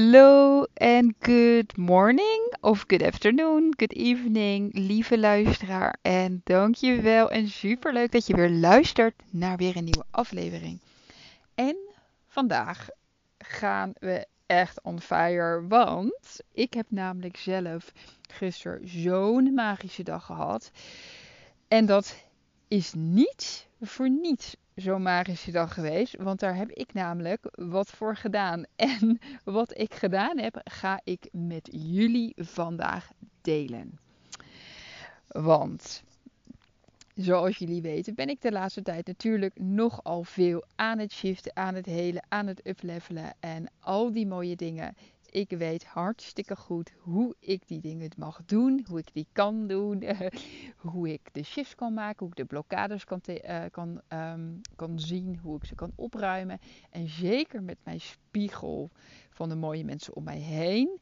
Hallo en good morning of good afternoon, good evening, lieve luisteraar. En dankjewel en superleuk dat je weer luistert naar weer een nieuwe aflevering. En vandaag gaan we echt on fire, want ik heb namelijk zelf gisteren zo'n magische dag gehad. En dat is niet voor niets zo'n magische dag geweest. Want daar heb ik namelijk wat voor gedaan. En wat ik gedaan heb, ga ik met jullie vandaag delen. Want zoals jullie weten, ben ik de laatste tijd natuurlijk nogal veel aan het shiften, aan het helen, aan het uplevelen en al die mooie dingen ik weet hartstikke goed hoe ik die dingen mag doen, hoe ik die kan doen, hoe ik de shifts kan maken, hoe ik de blokkades kan, uh, kan, um, kan zien, hoe ik ze kan opruimen. En zeker met mijn spiegel van de mooie mensen om mij heen.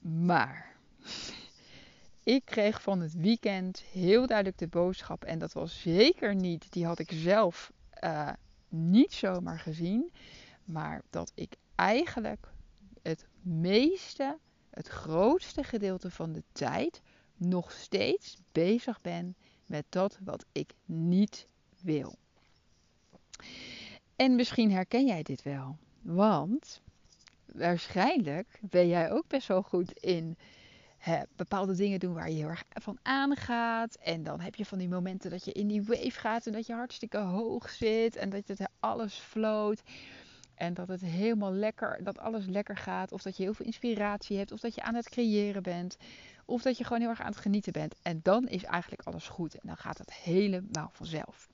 Maar ik kreeg van het weekend heel duidelijk de boodschap, en dat was zeker niet, die had ik zelf uh, niet zomaar gezien, maar dat ik eigenlijk meeste, het grootste gedeelte van de tijd nog steeds bezig ben met dat wat ik niet wil. En misschien herken jij dit wel, want waarschijnlijk ben jij ook best wel goed in bepaalde dingen doen waar je heel erg van aangaat. En dan heb je van die momenten dat je in die wave gaat en dat je hartstikke hoog zit en dat het alles floot. En dat het helemaal lekker, dat alles lekker gaat. Of dat je heel veel inspiratie hebt. Of dat je aan het creëren bent. Of dat je gewoon heel erg aan het genieten bent. En dan is eigenlijk alles goed. En dan gaat het helemaal vanzelf.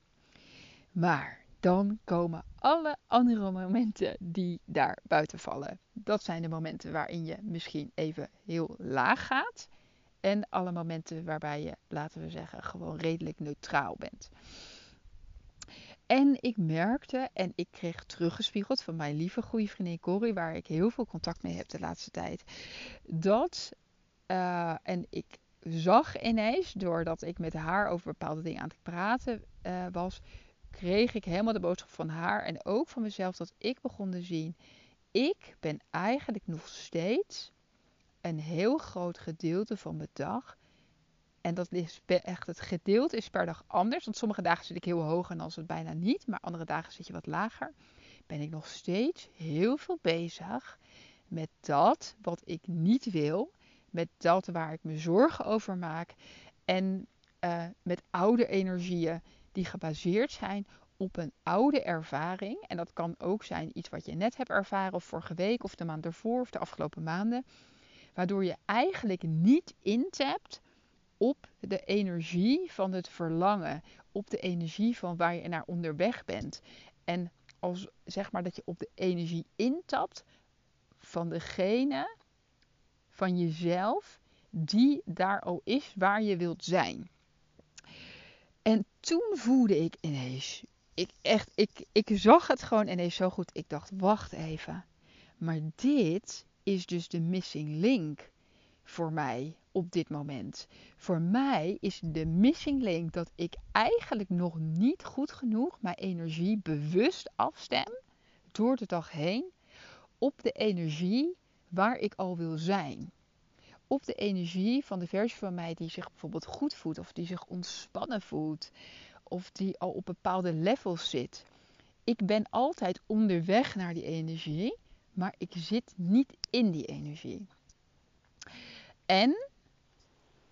Maar dan komen alle andere momenten die daar buiten vallen. Dat zijn de momenten waarin je misschien even heel laag gaat. En alle momenten waarbij je, laten we zeggen, gewoon redelijk neutraal bent. En ik merkte en ik kreeg teruggespiegeld van mijn lieve goede vriendin Corrie, waar ik heel veel contact mee heb de laatste tijd, dat, uh, en ik zag ineens, doordat ik met haar over bepaalde dingen aan het praten uh, was, kreeg ik helemaal de boodschap van haar en ook van mezelf dat ik begon te zien, ik ben eigenlijk nog steeds een heel groot gedeelte van mijn dag en dat is echt, het gedeelte is per dag anders. Want sommige dagen zit ik heel hoog en dan is het bijna niet. Maar andere dagen zit je wat lager. Ben ik nog steeds heel veel bezig met dat wat ik niet wil. Met dat waar ik me zorgen over maak. En uh, met oude energieën die gebaseerd zijn op een oude ervaring. En dat kan ook zijn iets wat je net hebt ervaren, of vorige week, of de maand ervoor, of de afgelopen maanden. Waardoor je eigenlijk niet intapt op de energie van het verlangen, op de energie van waar je naar onderweg bent. En als zeg maar dat je op de energie intapt van degene, van jezelf, die daar al is waar je wilt zijn. En toen voelde ik ineens, ik echt, ik, ik zag het gewoon ineens zo goed. Ik dacht, wacht even. Maar dit is dus de missing link voor mij op dit moment. Voor mij is de missing link dat ik eigenlijk nog niet goed genoeg mijn energie bewust afstem door de dag heen op de energie waar ik al wil zijn. Op de energie van de versie van mij die zich bijvoorbeeld goed voelt of die zich ontspannen voelt of die al op bepaalde levels zit. Ik ben altijd onderweg naar die energie, maar ik zit niet in die energie. En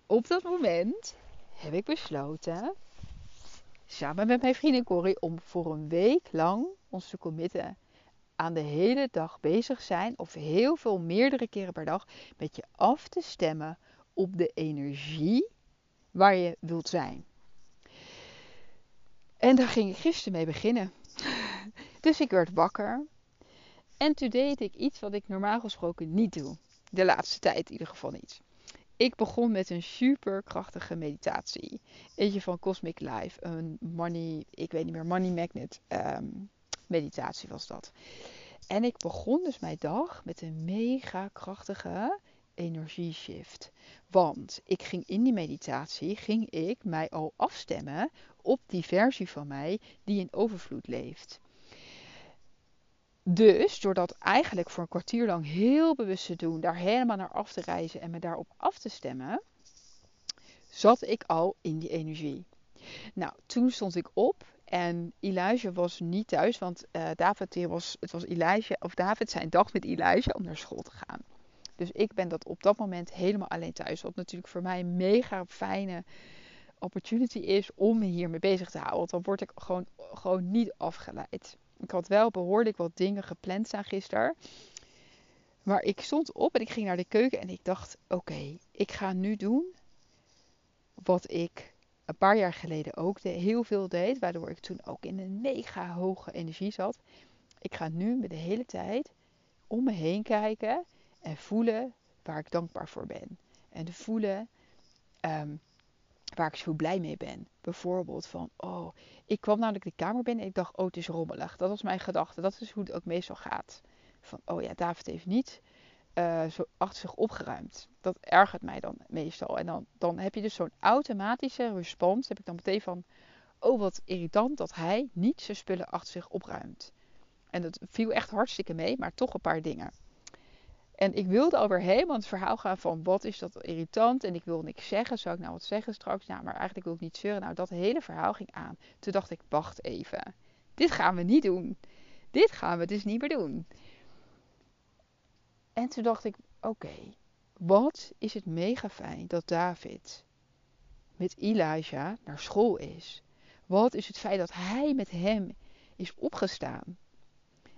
op dat moment heb ik besloten, samen met mijn vriendin Corrie, om voor een week lang ons te committen aan de hele dag bezig zijn, of heel veel meerdere keren per dag, met je af te stemmen op de energie waar je wilt zijn. En daar ging ik gisteren mee beginnen. Dus ik werd wakker. En toen deed ik iets wat ik normaal gesproken niet doe. De laatste tijd in ieder geval niet. Ik begon met een super krachtige meditatie. Eentje van Cosmic Life. Een money, ik weet niet meer, money magnet um, meditatie was dat. En ik begon dus mijn dag met een mega krachtige energieshift. Want ik ging in die meditatie, ging ik mij al afstemmen op die versie van mij die in overvloed leeft. Dus door dat eigenlijk voor een kwartier lang heel bewust te doen, daar helemaal naar af te reizen en me daarop af te stemmen, zat ik al in die energie. Nou, toen stond ik op en Elijah was niet thuis, want uh, David was, het was Elijah, of David zijn dag met Elijah om naar school te gaan. Dus ik ben dat op dat moment helemaal alleen thuis. Wat natuurlijk voor mij een mega fijne opportunity is om me hiermee bezig te houden. Want dan word ik gewoon, gewoon niet afgeleid. Ik had wel behoorlijk wat dingen gepland staan gisteren. Maar ik stond op en ik ging naar de keuken en ik dacht: oké, ik ga nu doen wat ik een paar jaar geleden ook heel veel deed. Waardoor ik toen ook in een mega hoge energie zat. Ik ga nu me de hele tijd om me heen kijken en voelen waar ik dankbaar voor ben. En voelen ehm, waar ik zo blij mee ben. Bijvoorbeeld van, oh, ik kwam namelijk de kamer binnen en ik dacht, oh, het is rommelig. Dat was mijn gedachte. Dat is hoe het ook meestal gaat. Van, oh ja, David heeft niet uh, zo achter zich opgeruimd. Dat ergert mij dan meestal. En dan, dan heb je dus zo'n automatische respons. Heb ik dan meteen van, oh, wat irritant dat hij niet zijn spullen achter zich opruimt. En dat viel echt hartstikke mee, maar toch een paar dingen. En ik wilde alweer helemaal het verhaal gaan van wat is dat irritant en ik wil niks zeggen. Zou ik nou wat zeggen straks? Nou, maar eigenlijk wil ik niet zeuren. Nou, dat hele verhaal ging aan. Toen dacht ik, wacht even. Dit gaan we niet doen. Dit gaan we dus niet meer doen. En toen dacht ik, oké, wat is het mega fijn dat David met Elijah naar school is. Wat is het feit dat hij met hem is opgestaan.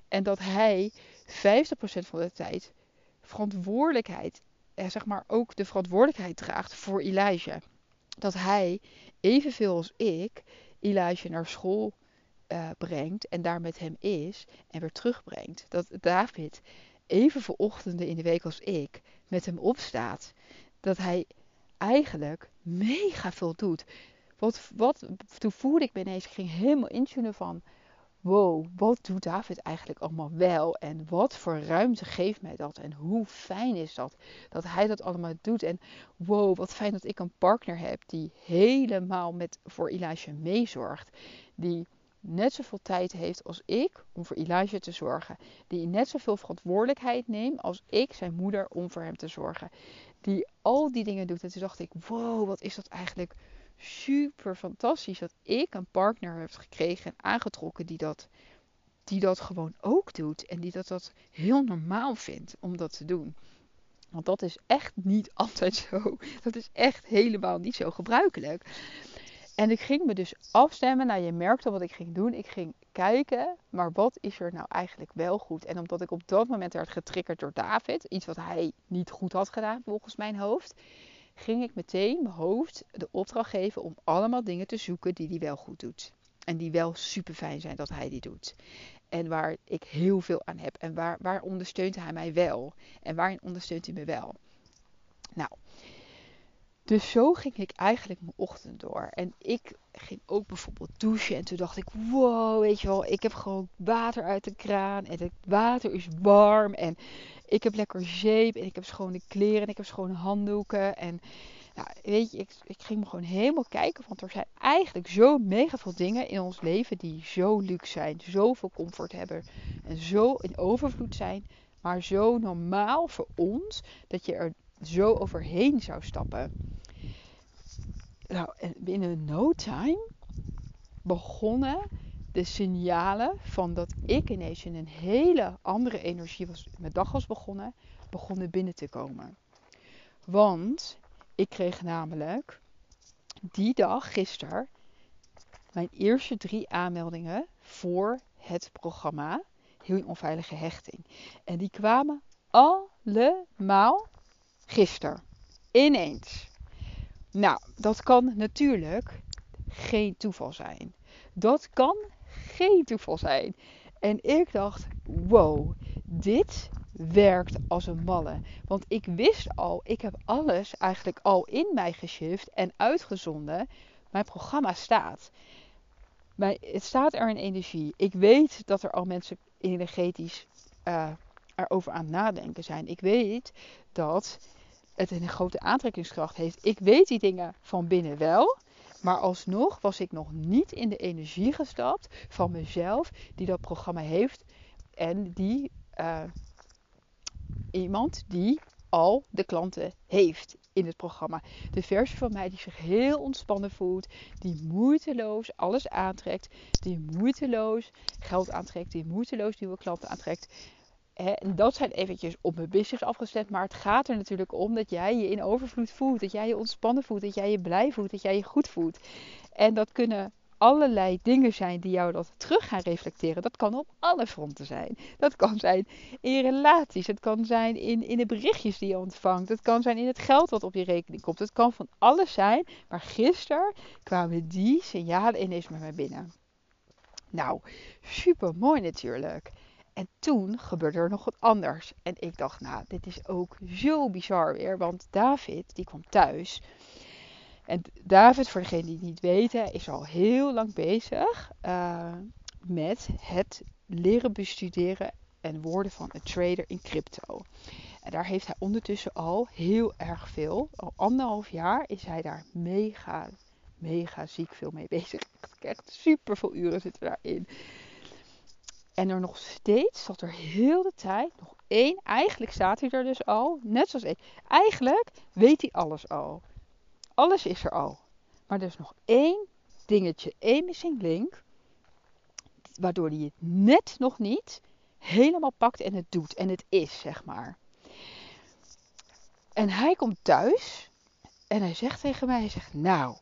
En dat hij 50% van de tijd verantwoordelijkheid, eh, zeg maar ook de verantwoordelijkheid draagt voor Elijah. Dat hij, evenveel als ik, Elijah naar school uh, brengt en daar met hem is en weer terugbrengt. Dat David evenveel ochtenden in de week als ik met hem opstaat. Dat hij eigenlijk mega veel doet. Wat, wat, toen voelde ik me ineens, ging helemaal intunen van wow, wat doet David eigenlijk allemaal wel? En wat voor ruimte geeft mij dat? En hoe fijn is dat dat hij dat allemaal doet? En wow, wat fijn dat ik een partner heb die helemaal met, voor Elijah meezorgt. Die net zoveel tijd heeft als ik om voor Elijah te zorgen. Die net zoveel verantwoordelijkheid neemt als ik, zijn moeder, om voor hem te zorgen. Die al die dingen doet. En toen dacht ik, wow, wat is dat eigenlijk super fantastisch dat ik een partner heb gekregen en aangetrokken die dat, die dat gewoon ook doet. En die dat, dat heel normaal vindt om dat te doen. Want dat is echt niet altijd zo. Dat is echt helemaal niet zo gebruikelijk. En ik ging me dus afstemmen. Nou, je merkte wat ik ging doen. Ik ging kijken, maar wat is er nou eigenlijk wel goed? En omdat ik op dat moment werd getriggerd door David, iets wat hij niet goed had gedaan volgens mijn hoofd, ging ik meteen mijn hoofd de opdracht geven om allemaal dingen te zoeken die hij wel goed doet. En die wel super fijn zijn dat hij die doet. En waar ik heel veel aan heb. En waar, waar ondersteunt hij mij wel? En waarin ondersteunt hij me wel? Nou, dus zo ging ik eigenlijk mijn ochtend door. En ik ging ook bijvoorbeeld douchen. En toen dacht ik, wow, weet je wel, ik heb gewoon water uit de kraan. En het water is warm. En ik heb lekker zeep. En ik heb schone kleren. En ik heb schone handdoeken. En nou, weet je, ik, ik ging me gewoon helemaal kijken. Want er zijn eigenlijk zo mega veel dingen in ons leven die zo luxe zijn. Zoveel comfort hebben. En zo in overvloed zijn. Maar zo normaal voor ons dat je er zo overheen zou stappen. Nou, en binnen no time begonnen de signalen van dat ik ineens in een hele andere energie was, mijn dag was begonnen, begonnen binnen te komen. Want ik kreeg namelijk die dag, gisteren, mijn eerste drie aanmeldingen voor het programma Heel Onveilige Hechting. En die kwamen allemaal gisteren. Ineens. Nou, dat kan natuurlijk geen toeval zijn. Dat kan geen toeval zijn. En ik dacht, wow, dit werkt als een malle. Want ik wist al, ik heb alles eigenlijk al in mij geshift en uitgezonden. Mijn programma staat. het staat er in energie. Ik weet dat er al mensen energetisch uh, erover aan nadenken zijn. Ik weet dat het een grote aantrekkingskracht heeft. Ik weet die dingen van binnen wel. Maar alsnog was ik nog niet in de energie gestapt van mezelf die dat programma heeft En die uh, iemand die al de klanten heeft in het programma. De versie van mij die zich heel ontspannen voelt, die moeiteloos alles aantrekt, die moeiteloos geld aantrekt, die moeiteloos nieuwe klanten aantrekt. En dat zijn eventjes op mijn business afgestemd. Maar het gaat er natuurlijk om dat jij je in overvloed voelt. Dat jij je ontspannen voelt. Dat jij je blij voelt. Dat jij je goed voelt. En dat kunnen allerlei dingen zijn die jou dat terug gaan reflecteren. Dat kan op alle fronten zijn. Dat kan zijn in relaties. Het kan zijn in, in de berichtjes die je ontvangt. Het kan zijn in het geld wat op je rekening komt. Het kan van alles zijn. Maar gisteren kwamen die signalen ineens met mij binnen. Nou, super mooi natuurlijk. En toen gebeurde er nog wat anders. En ik dacht, nou, dit is ook zo bizar weer. Want David, die kwam thuis. En David, voor degenen die het niet weten, is al heel lang bezig uh, met het leren bestuderen en worden van een trader in crypto. En daar heeft hij ondertussen al heel erg veel. Al anderhalf jaar is hij daar mega, mega ziek veel mee bezig. Echt super veel uren zitten daarin. En er nog steeds zat er heel de tijd nog één. Eigenlijk staat hij er dus al, net zoals ik. Eigenlijk weet hij alles al. Alles is er al. Maar er is nog één dingetje, één missing link. Waardoor hij het net nog niet helemaal pakt en het doet. En het is, zeg maar. En hij komt thuis en hij zegt tegen mij, hij zegt, nou,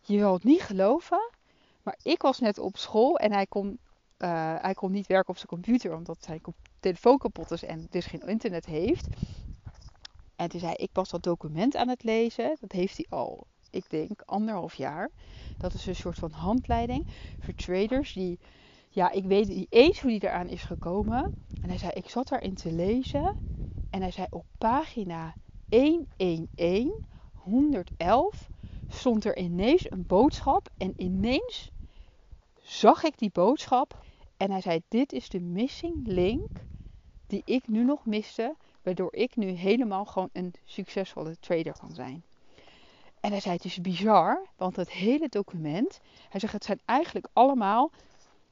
je wilt niet geloven, maar ik was net op school en hij kon, uh, hij kon niet werken op zijn computer omdat zijn telefoon kapot is en dus geen internet heeft. En toen zei ik was dat document aan het lezen. Dat heeft hij al, ik denk, anderhalf jaar. Dat is een soort van handleiding voor traders die... Ja, ik weet niet eens hoe die eraan is gekomen. En hij zei, ik zat daarin te lezen. En hij zei, op pagina 111, 111, stond er ineens een boodschap. En ineens zag ik die boodschap. En hij zei, dit is de missing link die ik nu nog miste Waardoor ik nu helemaal gewoon een succesvolle trader kan zijn. En hij zei: Het is bizar, want het hele document. Hij zegt: Het zijn eigenlijk allemaal.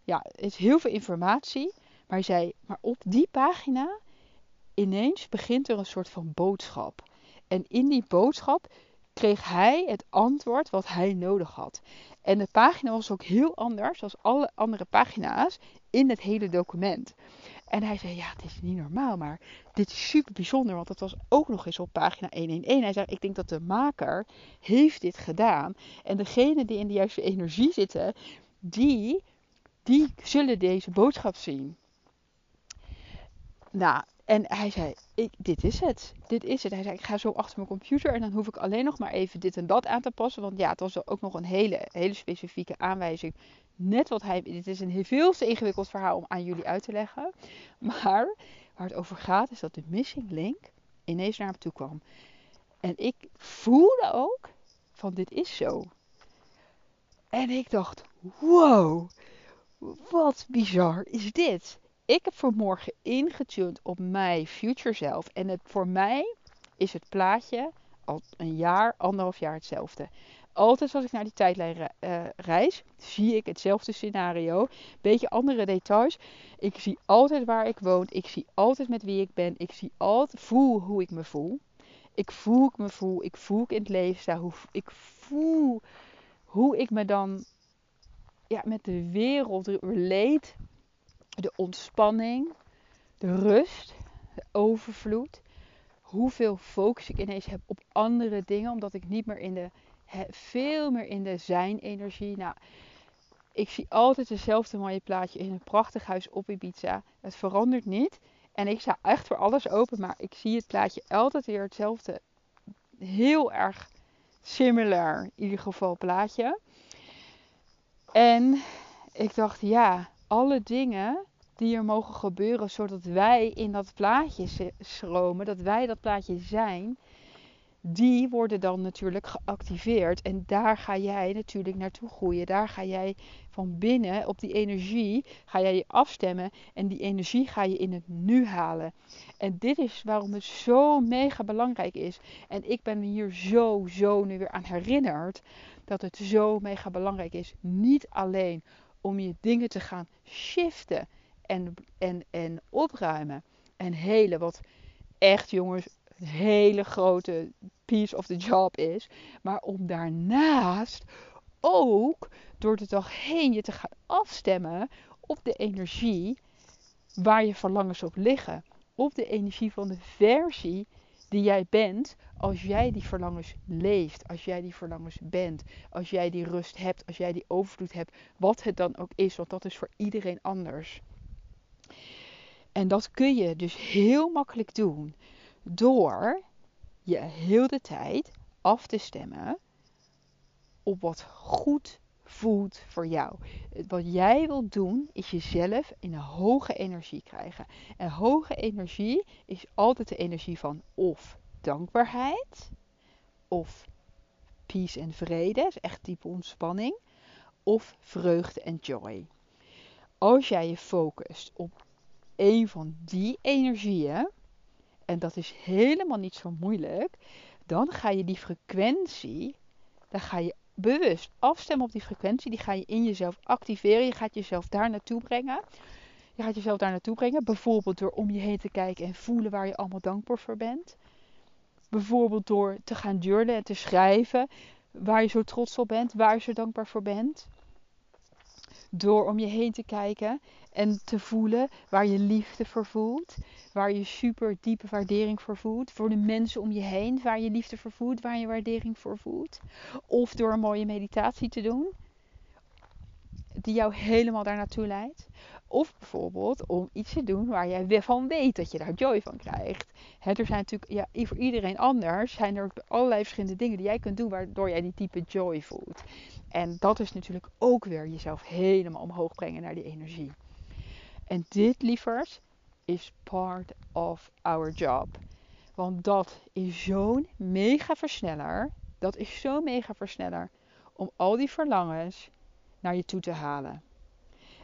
Ja, het is heel veel informatie. Maar hij zei: Maar op die pagina. Ineens begint er een soort van boodschap. En in die boodschap kreeg hij het antwoord wat hij nodig had. En de pagina was ook heel anders dan alle andere pagina's in het hele document. En hij zei, ja, het is niet normaal, maar dit is super bijzonder, want het was ook nog eens op pagina 111. Hij zei, ik denk dat de maker heeft dit gedaan. En degene die in de juiste energie zitten, die, die zullen deze boodschap zien. Nou, en hij zei, ik, dit is het. Dit is het. Hij zei, ik ga zo achter mijn computer en dan hoef ik alleen nog maar even dit en dat aan te passen. Want ja, het was ook nog een hele, hele specifieke aanwijzing. Net wat hij... Dit is een veel te ingewikkeld verhaal om aan jullie uit te leggen. Maar waar het over gaat is dat de missing link ineens naar hem toe kwam. En ik voelde ook van dit is zo. En ik dacht, wow, wat bizar is dit ik heb vanmorgen ingetuned op mijn future zelf. En voor mij is het plaatje al een jaar, anderhalf jaar hetzelfde. Altijd als ik naar die tijdlijn uh, reis, zie ik hetzelfde scenario. Beetje andere details. Ik zie altijd waar ik woon. Ik zie altijd met wie ik ben. Ik zie altijd, voel hoe ik me voel. Ik voel hoe ik me voel. Ik voel ik in het leven sta. Hoe, ik voel hoe ik me dan ja, met de wereld relate de ontspanning, de rust, de overvloed. Hoeveel focus ik ineens heb op andere dingen, omdat ik niet meer in de, veel meer in de zijn-energie. Nou, ik zie altijd hetzelfde mooie plaatje in een prachtig huis op Ibiza. Het verandert niet. En ik sta echt voor alles open, maar ik zie het plaatje altijd weer hetzelfde. Heel erg similar, in ieder geval plaatje. En ik dacht, ja, alle dingen die er mogen gebeuren, zodat wij in dat plaatje stromen, dat wij dat plaatje zijn, die worden dan natuurlijk geactiveerd. En daar ga jij natuurlijk naartoe groeien. Daar ga jij van binnen op die energie, ga jij je afstemmen en die energie ga je in het nu halen. En dit is waarom het zo mega belangrijk is. En ik ben hier zo, zo nu weer aan herinnerd dat het zo mega belangrijk is. Niet alleen om je dingen te gaan shiften en, en, en opruimen en helen, wat echt jongens een hele grote piece of the job is. Maar om daarnaast ook door de dag heen je te gaan afstemmen op de energie waar je verlangens op liggen. Op de energie van de versie die jij bent als jij die verlangens leeft, als jij die verlangens bent, als jij die rust hebt, als jij die overvloed hebt, wat het dan ook is, want dat is voor iedereen anders. En dat kun je dus heel makkelijk doen door je heel de tijd af te stemmen op wat goed voelt voor jou. Wat jij wilt doen is jezelf in een hoge energie krijgen. En hoge energie is altijd de energie van of dankbaarheid, of peace en vrede, is echt diepe ontspanning, of vreugde en joy. Als jij je focust op een van die energieën, en dat is helemaal niet zo moeilijk, dan ga je die frequentie, dan ga je bewust afstemmen op die frequentie. Die ga je in jezelf activeren. Je gaat jezelf daar naartoe brengen. Je gaat jezelf daar naartoe brengen. Bijvoorbeeld door om je heen te kijken en voelen waar je allemaal dankbaar voor bent. Bijvoorbeeld door te gaan journalen en te schrijven waar je zo trots op bent, waar je zo dankbaar voor bent. Door om je heen te kijken en te voelen waar je liefde voor voelt. Waar je super diepe waardering voor voelt. Voor de mensen om je heen waar je liefde voor voelt. Waar je waardering voor voelt. Of door een mooie meditatie te doen. Die jou helemaal daar naartoe leidt. Of bijvoorbeeld om iets te doen waar jij van weet dat je daar joy van krijgt. er zijn natuurlijk, ja, voor iedereen anders zijn er allerlei verschillende dingen die jij kunt doen waardoor jij die type joy voelt. En dat is natuurlijk ook weer jezelf helemaal omhoog brengen naar die energie. En dit, lievers, is part of our job. Want dat is zo'n mega versneller. Dat is zo'n mega versneller om al die verlangens naar je toe te halen.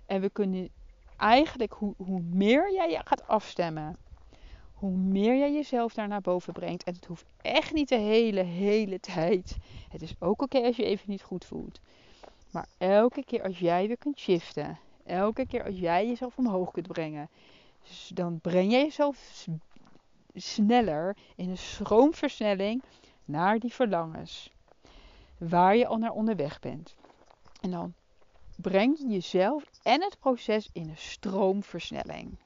En we kunnen eigenlijk, hoe, hoe meer jij je gaat afstemmen, hoe meer jij jezelf daar naar boven brengt. En het hoeft echt niet de hele, hele tijd. Het is ook oké als je even niet goed voelt. Maar elke keer als jij weer kunt shiften, elke keer als jij jezelf omhoog kunt brengen, dan breng je jezelf sneller in een stroomversnelling naar die verlangens. Waar je al naar onderweg bent. En dan breng je jezelf en het proces in een stroomversnelling.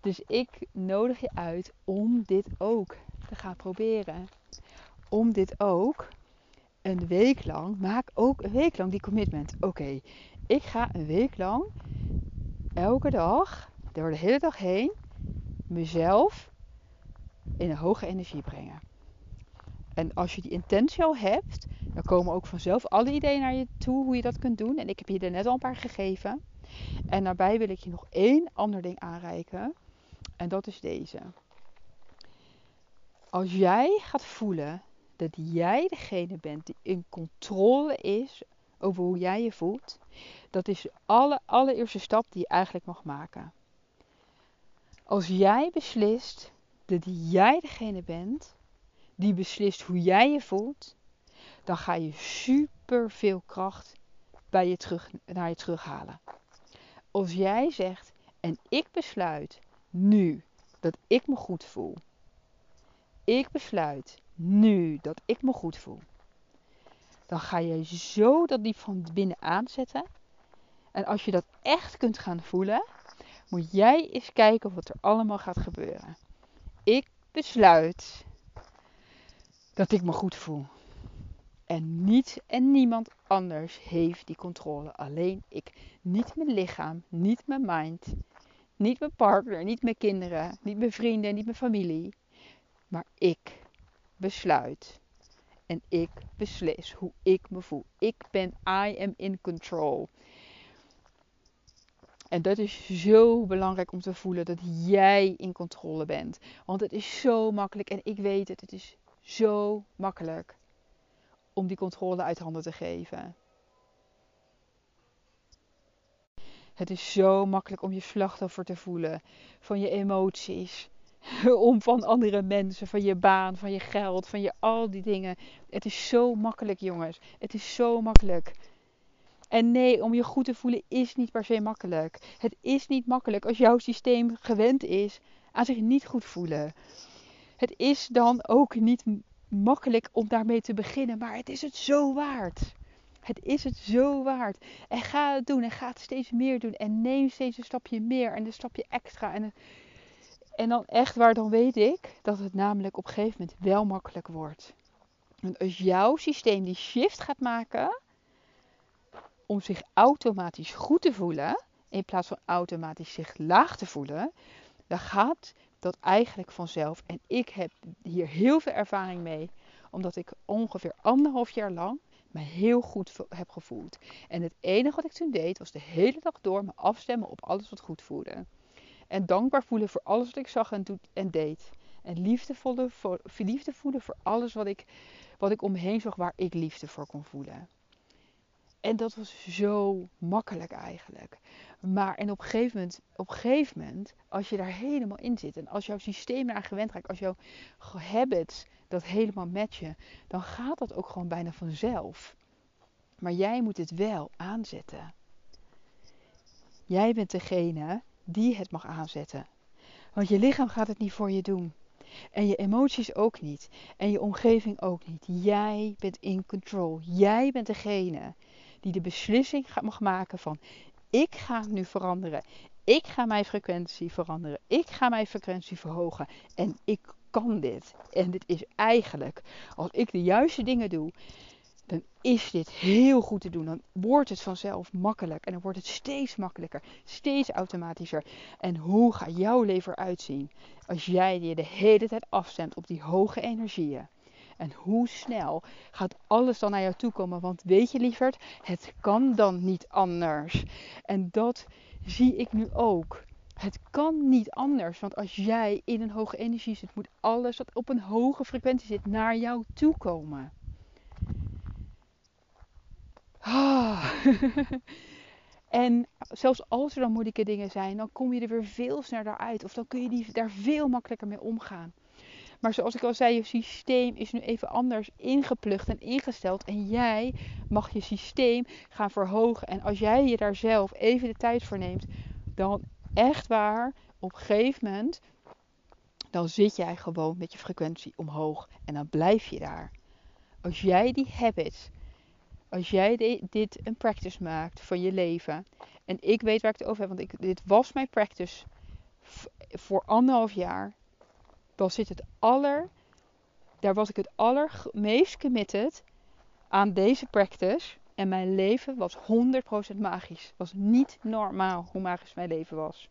Dus ik nodig je uit om dit ook te gaan proberen. Om dit ook een week lang, maak ook een week lang die commitment. Oké, ik ga een week lang elke dag, door de hele dag heen, mezelf in een hoge energie brengen. En als je die intentie al hebt, dan komen ook vanzelf alle ideeën naar je toe hoe je dat kunt doen. En ik heb je er net al een paar gegeven. En daarbij wil ik je nog één ander ding aanreiken. En dat is deze. Als jij gaat voelen dat jij degene bent die in controle is over hoe jij je voelt, dat is de alle, allereerste stap die je eigenlijk mag maken. Als jij beslist dat jij degene bent die beslist hoe jij je voelt, dan ga je super veel kracht bij je terug, naar je terughalen. Als jij zegt, en ik besluit nu dat ik me goed voel. Ik besluit nu dat ik me goed voel. Dan ga je zo dat diep van binnen aanzetten. En als je dat echt kunt gaan voelen, moet jij eens kijken wat er allemaal gaat gebeuren. Ik besluit dat ik me goed voel. En niet en niemand anders heeft die controle. Alleen ik. Niet mijn lichaam, niet mijn mind, niet mijn partner, niet mijn kinderen, niet mijn vrienden, niet mijn familie. Maar ik besluit. En ik beslis hoe ik me voel. Ik ben, I am in control. En dat is zo belangrijk om te voelen dat jij in controle bent. Want het is zo makkelijk en ik weet het, het is zo makkelijk om die controle uit handen te geven. Het is zo makkelijk om je slachtoffer te voelen van je emoties. Om van andere mensen, van je baan, van je geld, van je al die dingen. Het is zo makkelijk, jongens. Het is zo makkelijk. En nee, om je goed te voelen is niet per se makkelijk. Het is niet makkelijk als jouw systeem gewend is aan zich niet goed voelen. Het is dan ook niet makkelijk om daarmee te beginnen, maar het is het zo waard. Het is het zo waard. En ga het doen en ga het steeds meer doen. En neem steeds een stapje meer en een stapje extra. En, en dan echt waar, dan weet ik dat het namelijk op een gegeven moment wel makkelijk wordt. Want als jouw systeem die shift gaat maken om zich automatisch goed te voelen, in plaats van automatisch zich laag te voelen, dan gaat dat eigenlijk vanzelf. En ik heb hier heel veel ervaring mee, omdat ik ongeveer anderhalf jaar lang me heel goed heb gevoeld. En het enige wat ik toen deed, was de hele dag door me afstemmen op alles wat goed voelde. En dankbaar voelen voor alles wat ik zag en, en deed. En liefde voelen, voor, voor alles wat ik, wat ik om me heen zag waar ik liefde voor kon voelen. En dat was zo makkelijk eigenlijk. Maar en op een, gegeven moment, op gegeven moment, als je daar helemaal in zit en als jouw systeem eraan gewend raakt, als jouw habits dat helemaal matchen, dan gaat dat ook gewoon bijna vanzelf. Maar jij moet het wel aanzetten. Jij bent degene die het mag aanzetten. Want je lichaam gaat het niet voor je doen. En je emoties ook niet. En je omgeving ook niet. Jij bent in control. Jij bent degene die de beslissing mag maken van ik ga nu veranderen. Ik ga mijn frequentie veranderen. Ik ga mijn frequentie verhogen. En ik kan dit. En dit is eigenlijk, als ik de juiste dingen doe, dan is dit heel goed te doen. Dan wordt het vanzelf makkelijk. En dan wordt het steeds makkelijker, steeds automatischer. En hoe gaat jouw leven eruit zien als jij je de hele tijd afstemt op die hoge energieën? En hoe snel gaat alles dan naar jou toe komen? Want weet je lieverd, het kan dan niet anders. En dat zie ik nu ook. Het kan niet anders. Want als jij in een hoge energie zit, moet alles wat op een hoge frequentie zit naar jou toe komen. Ah. en zelfs als er dan moeilijke dingen zijn, dan kom je er weer veel sneller uit. Of dan kun je daar veel makkelijker mee omgaan. Maar zoals ik al zei, je systeem is nu even anders ingeplucht en ingesteld. En jij mag je systeem gaan verhogen. En als jij je daar zelf even de tijd voor neemt, dan echt waar, op een gegeven moment, dan zit jij gewoon met je frequentie omhoog. En dan blijf je daar. Als jij die habits, als jij dit een practice maakt van je leven. En ik weet waar ik het over heb, want ik, dit was mijn practice voor anderhalf jaar dan zit het aller, daar was ik het allermeest committed aan deze practice. En mijn leven was 100% magisch. Was niet normaal hoe magisch mijn leven was.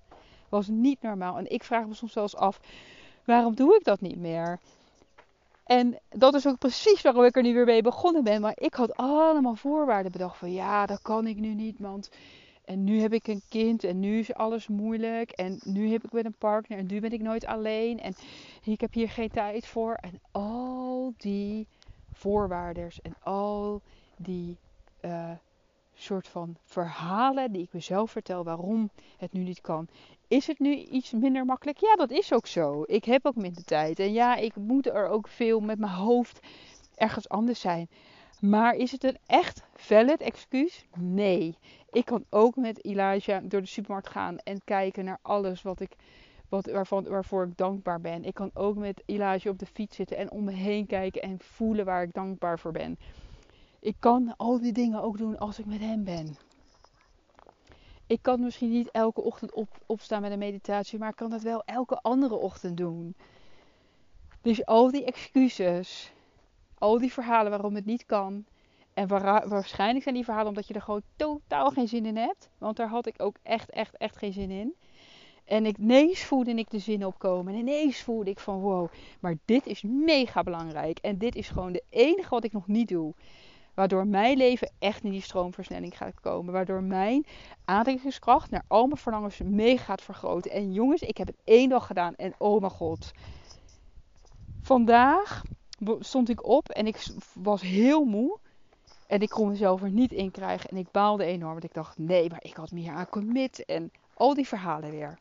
Was niet normaal. En ik vraag me soms zelfs af, waarom doe ik dat niet meer? En dat is ook precies waarom ik er nu weer mee begonnen ben. Maar ik had allemaal voorwaarden bedacht van ja, dat kan ik nu niet, want en nu heb ik een kind en nu is alles moeilijk. En nu heb ik met een partner en nu ben ik nooit alleen. En ik heb hier geen tijd voor. En al die voorwaarden en al die uh, soort van verhalen die ik mezelf vertel waarom het nu niet kan. Is het nu iets minder makkelijk? Ja, dat is ook zo. Ik heb ook minder tijd. En ja, ik moet er ook veel met mijn hoofd ergens anders zijn. Maar is het een echt valid excuus? Nee. Ik kan ook met Elijah door de supermarkt gaan en kijken naar alles wat ik, wat, waarvan, waarvoor ik dankbaar ben. Ik kan ook met Elijah op de fiets zitten en om me heen kijken en voelen waar ik dankbaar voor ben. Ik kan al die dingen ook doen als ik met hem ben. Ik kan misschien niet elke ochtend op, opstaan met een meditatie, maar ik kan dat wel elke andere ochtend doen. Dus al die excuses, al die verhalen waarom het niet kan. En waarschijnlijk zijn die verhalen omdat je er gewoon totaal geen zin in hebt. Want daar had ik ook echt, echt, echt geen zin in. En ineens voelde ik de zin opkomen. En ineens voelde ik van wow, maar dit is mega belangrijk. En dit is gewoon de enige wat ik nog niet doe. Waardoor mijn leven echt in die stroomversnelling gaat komen. Waardoor mijn aantrekkingskracht naar al mijn verlangens mee gaat vergroten. En jongens, ik heb het één dag gedaan. En oh mijn god. Vandaag stond ik op en ik was heel moe. En ik kon mezelf er niet in krijgen. En ik baalde enorm. Want ik dacht, nee, maar ik had me aan commit. En al die verhalen weer.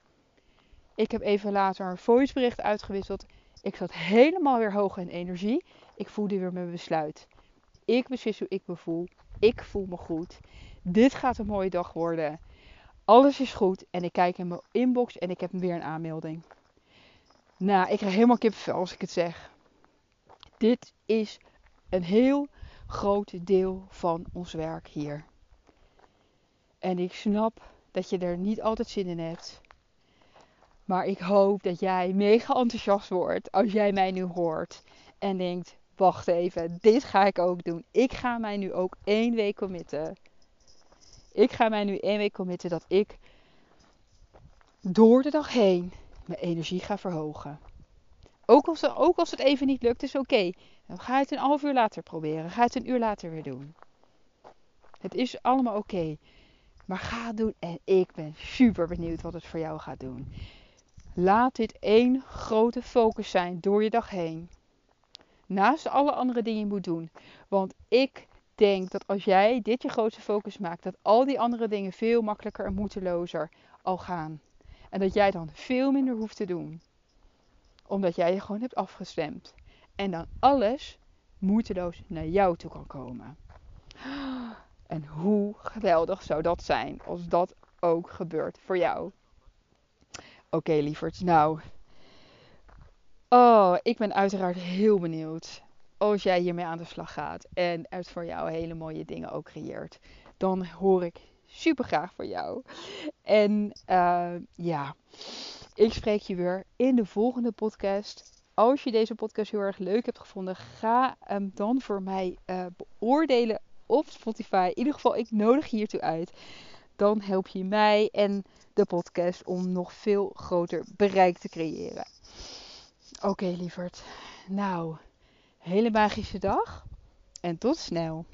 Ik heb even later een voicebericht uitgewisseld. Ik zat helemaal weer hoog in energie. Ik voelde weer mijn besluit. Ik beslis hoe ik me voel. Ik voel me goed. dit gaat een mooie dag worden. Alles is goed. En ik kijk in mijn inbox en ik heb weer een aanmelding. Nou, ik krijg helemaal kippenvel als ik het zeg. Dit is een heel groot deel van ons werk hier. En ik snap dat je er niet altijd zin in hebt. Maar ik hoop dat jij mega enthousiast wordt als jij mij nu hoort. En denkt, wacht even, dit ga ik ook doen. Ik ga mij nu ook één week committen. Ik ga mij nu één week committen dat ik door de dag heen mijn energie ga verhogen. Ook als, ook als het even niet lukt, is oké. Dan ga je het een half uur later proberen. Ga het een uur later weer doen. Het is allemaal oké. Maar ga het doen en ik ben super benieuwd wat het voor jou gaat doen. Laat dit één grote focus zijn door je dag heen. Naast alle andere dingen je moet doen. Want ik denk dat als jij dit je grootste focus maakt, dat al die andere dingen veel makkelijker en moeitelozer al gaan. En dat jij dan veel minder hoeft te doen. Omdat jij je gewoon hebt afgestemd. En dan alles moeiteloos naar jou toe kan komen. En hoe geweldig zou dat zijn als dat ook gebeurt voor jou? Oké, okay, lieverd. Nou. Oh, ik ben uiteraard heel benieuwd. Als jij hiermee aan de slag gaat en het voor jou hele mooie dingen ook creëert, dan hoor ik super graag voor jou. En uh, ja, ik spreek je weer in de volgende podcast. Als je deze podcast heel erg leuk hebt gevonden, ga hem dan voor mij uh, beoordelen op Spotify. In ieder geval, ik nodig je hiertoe uit. Dan help je mij en de podcast om nog veel groter bereik te creëren. Oké, lieverd. Nou, hele magische dag en tot snel.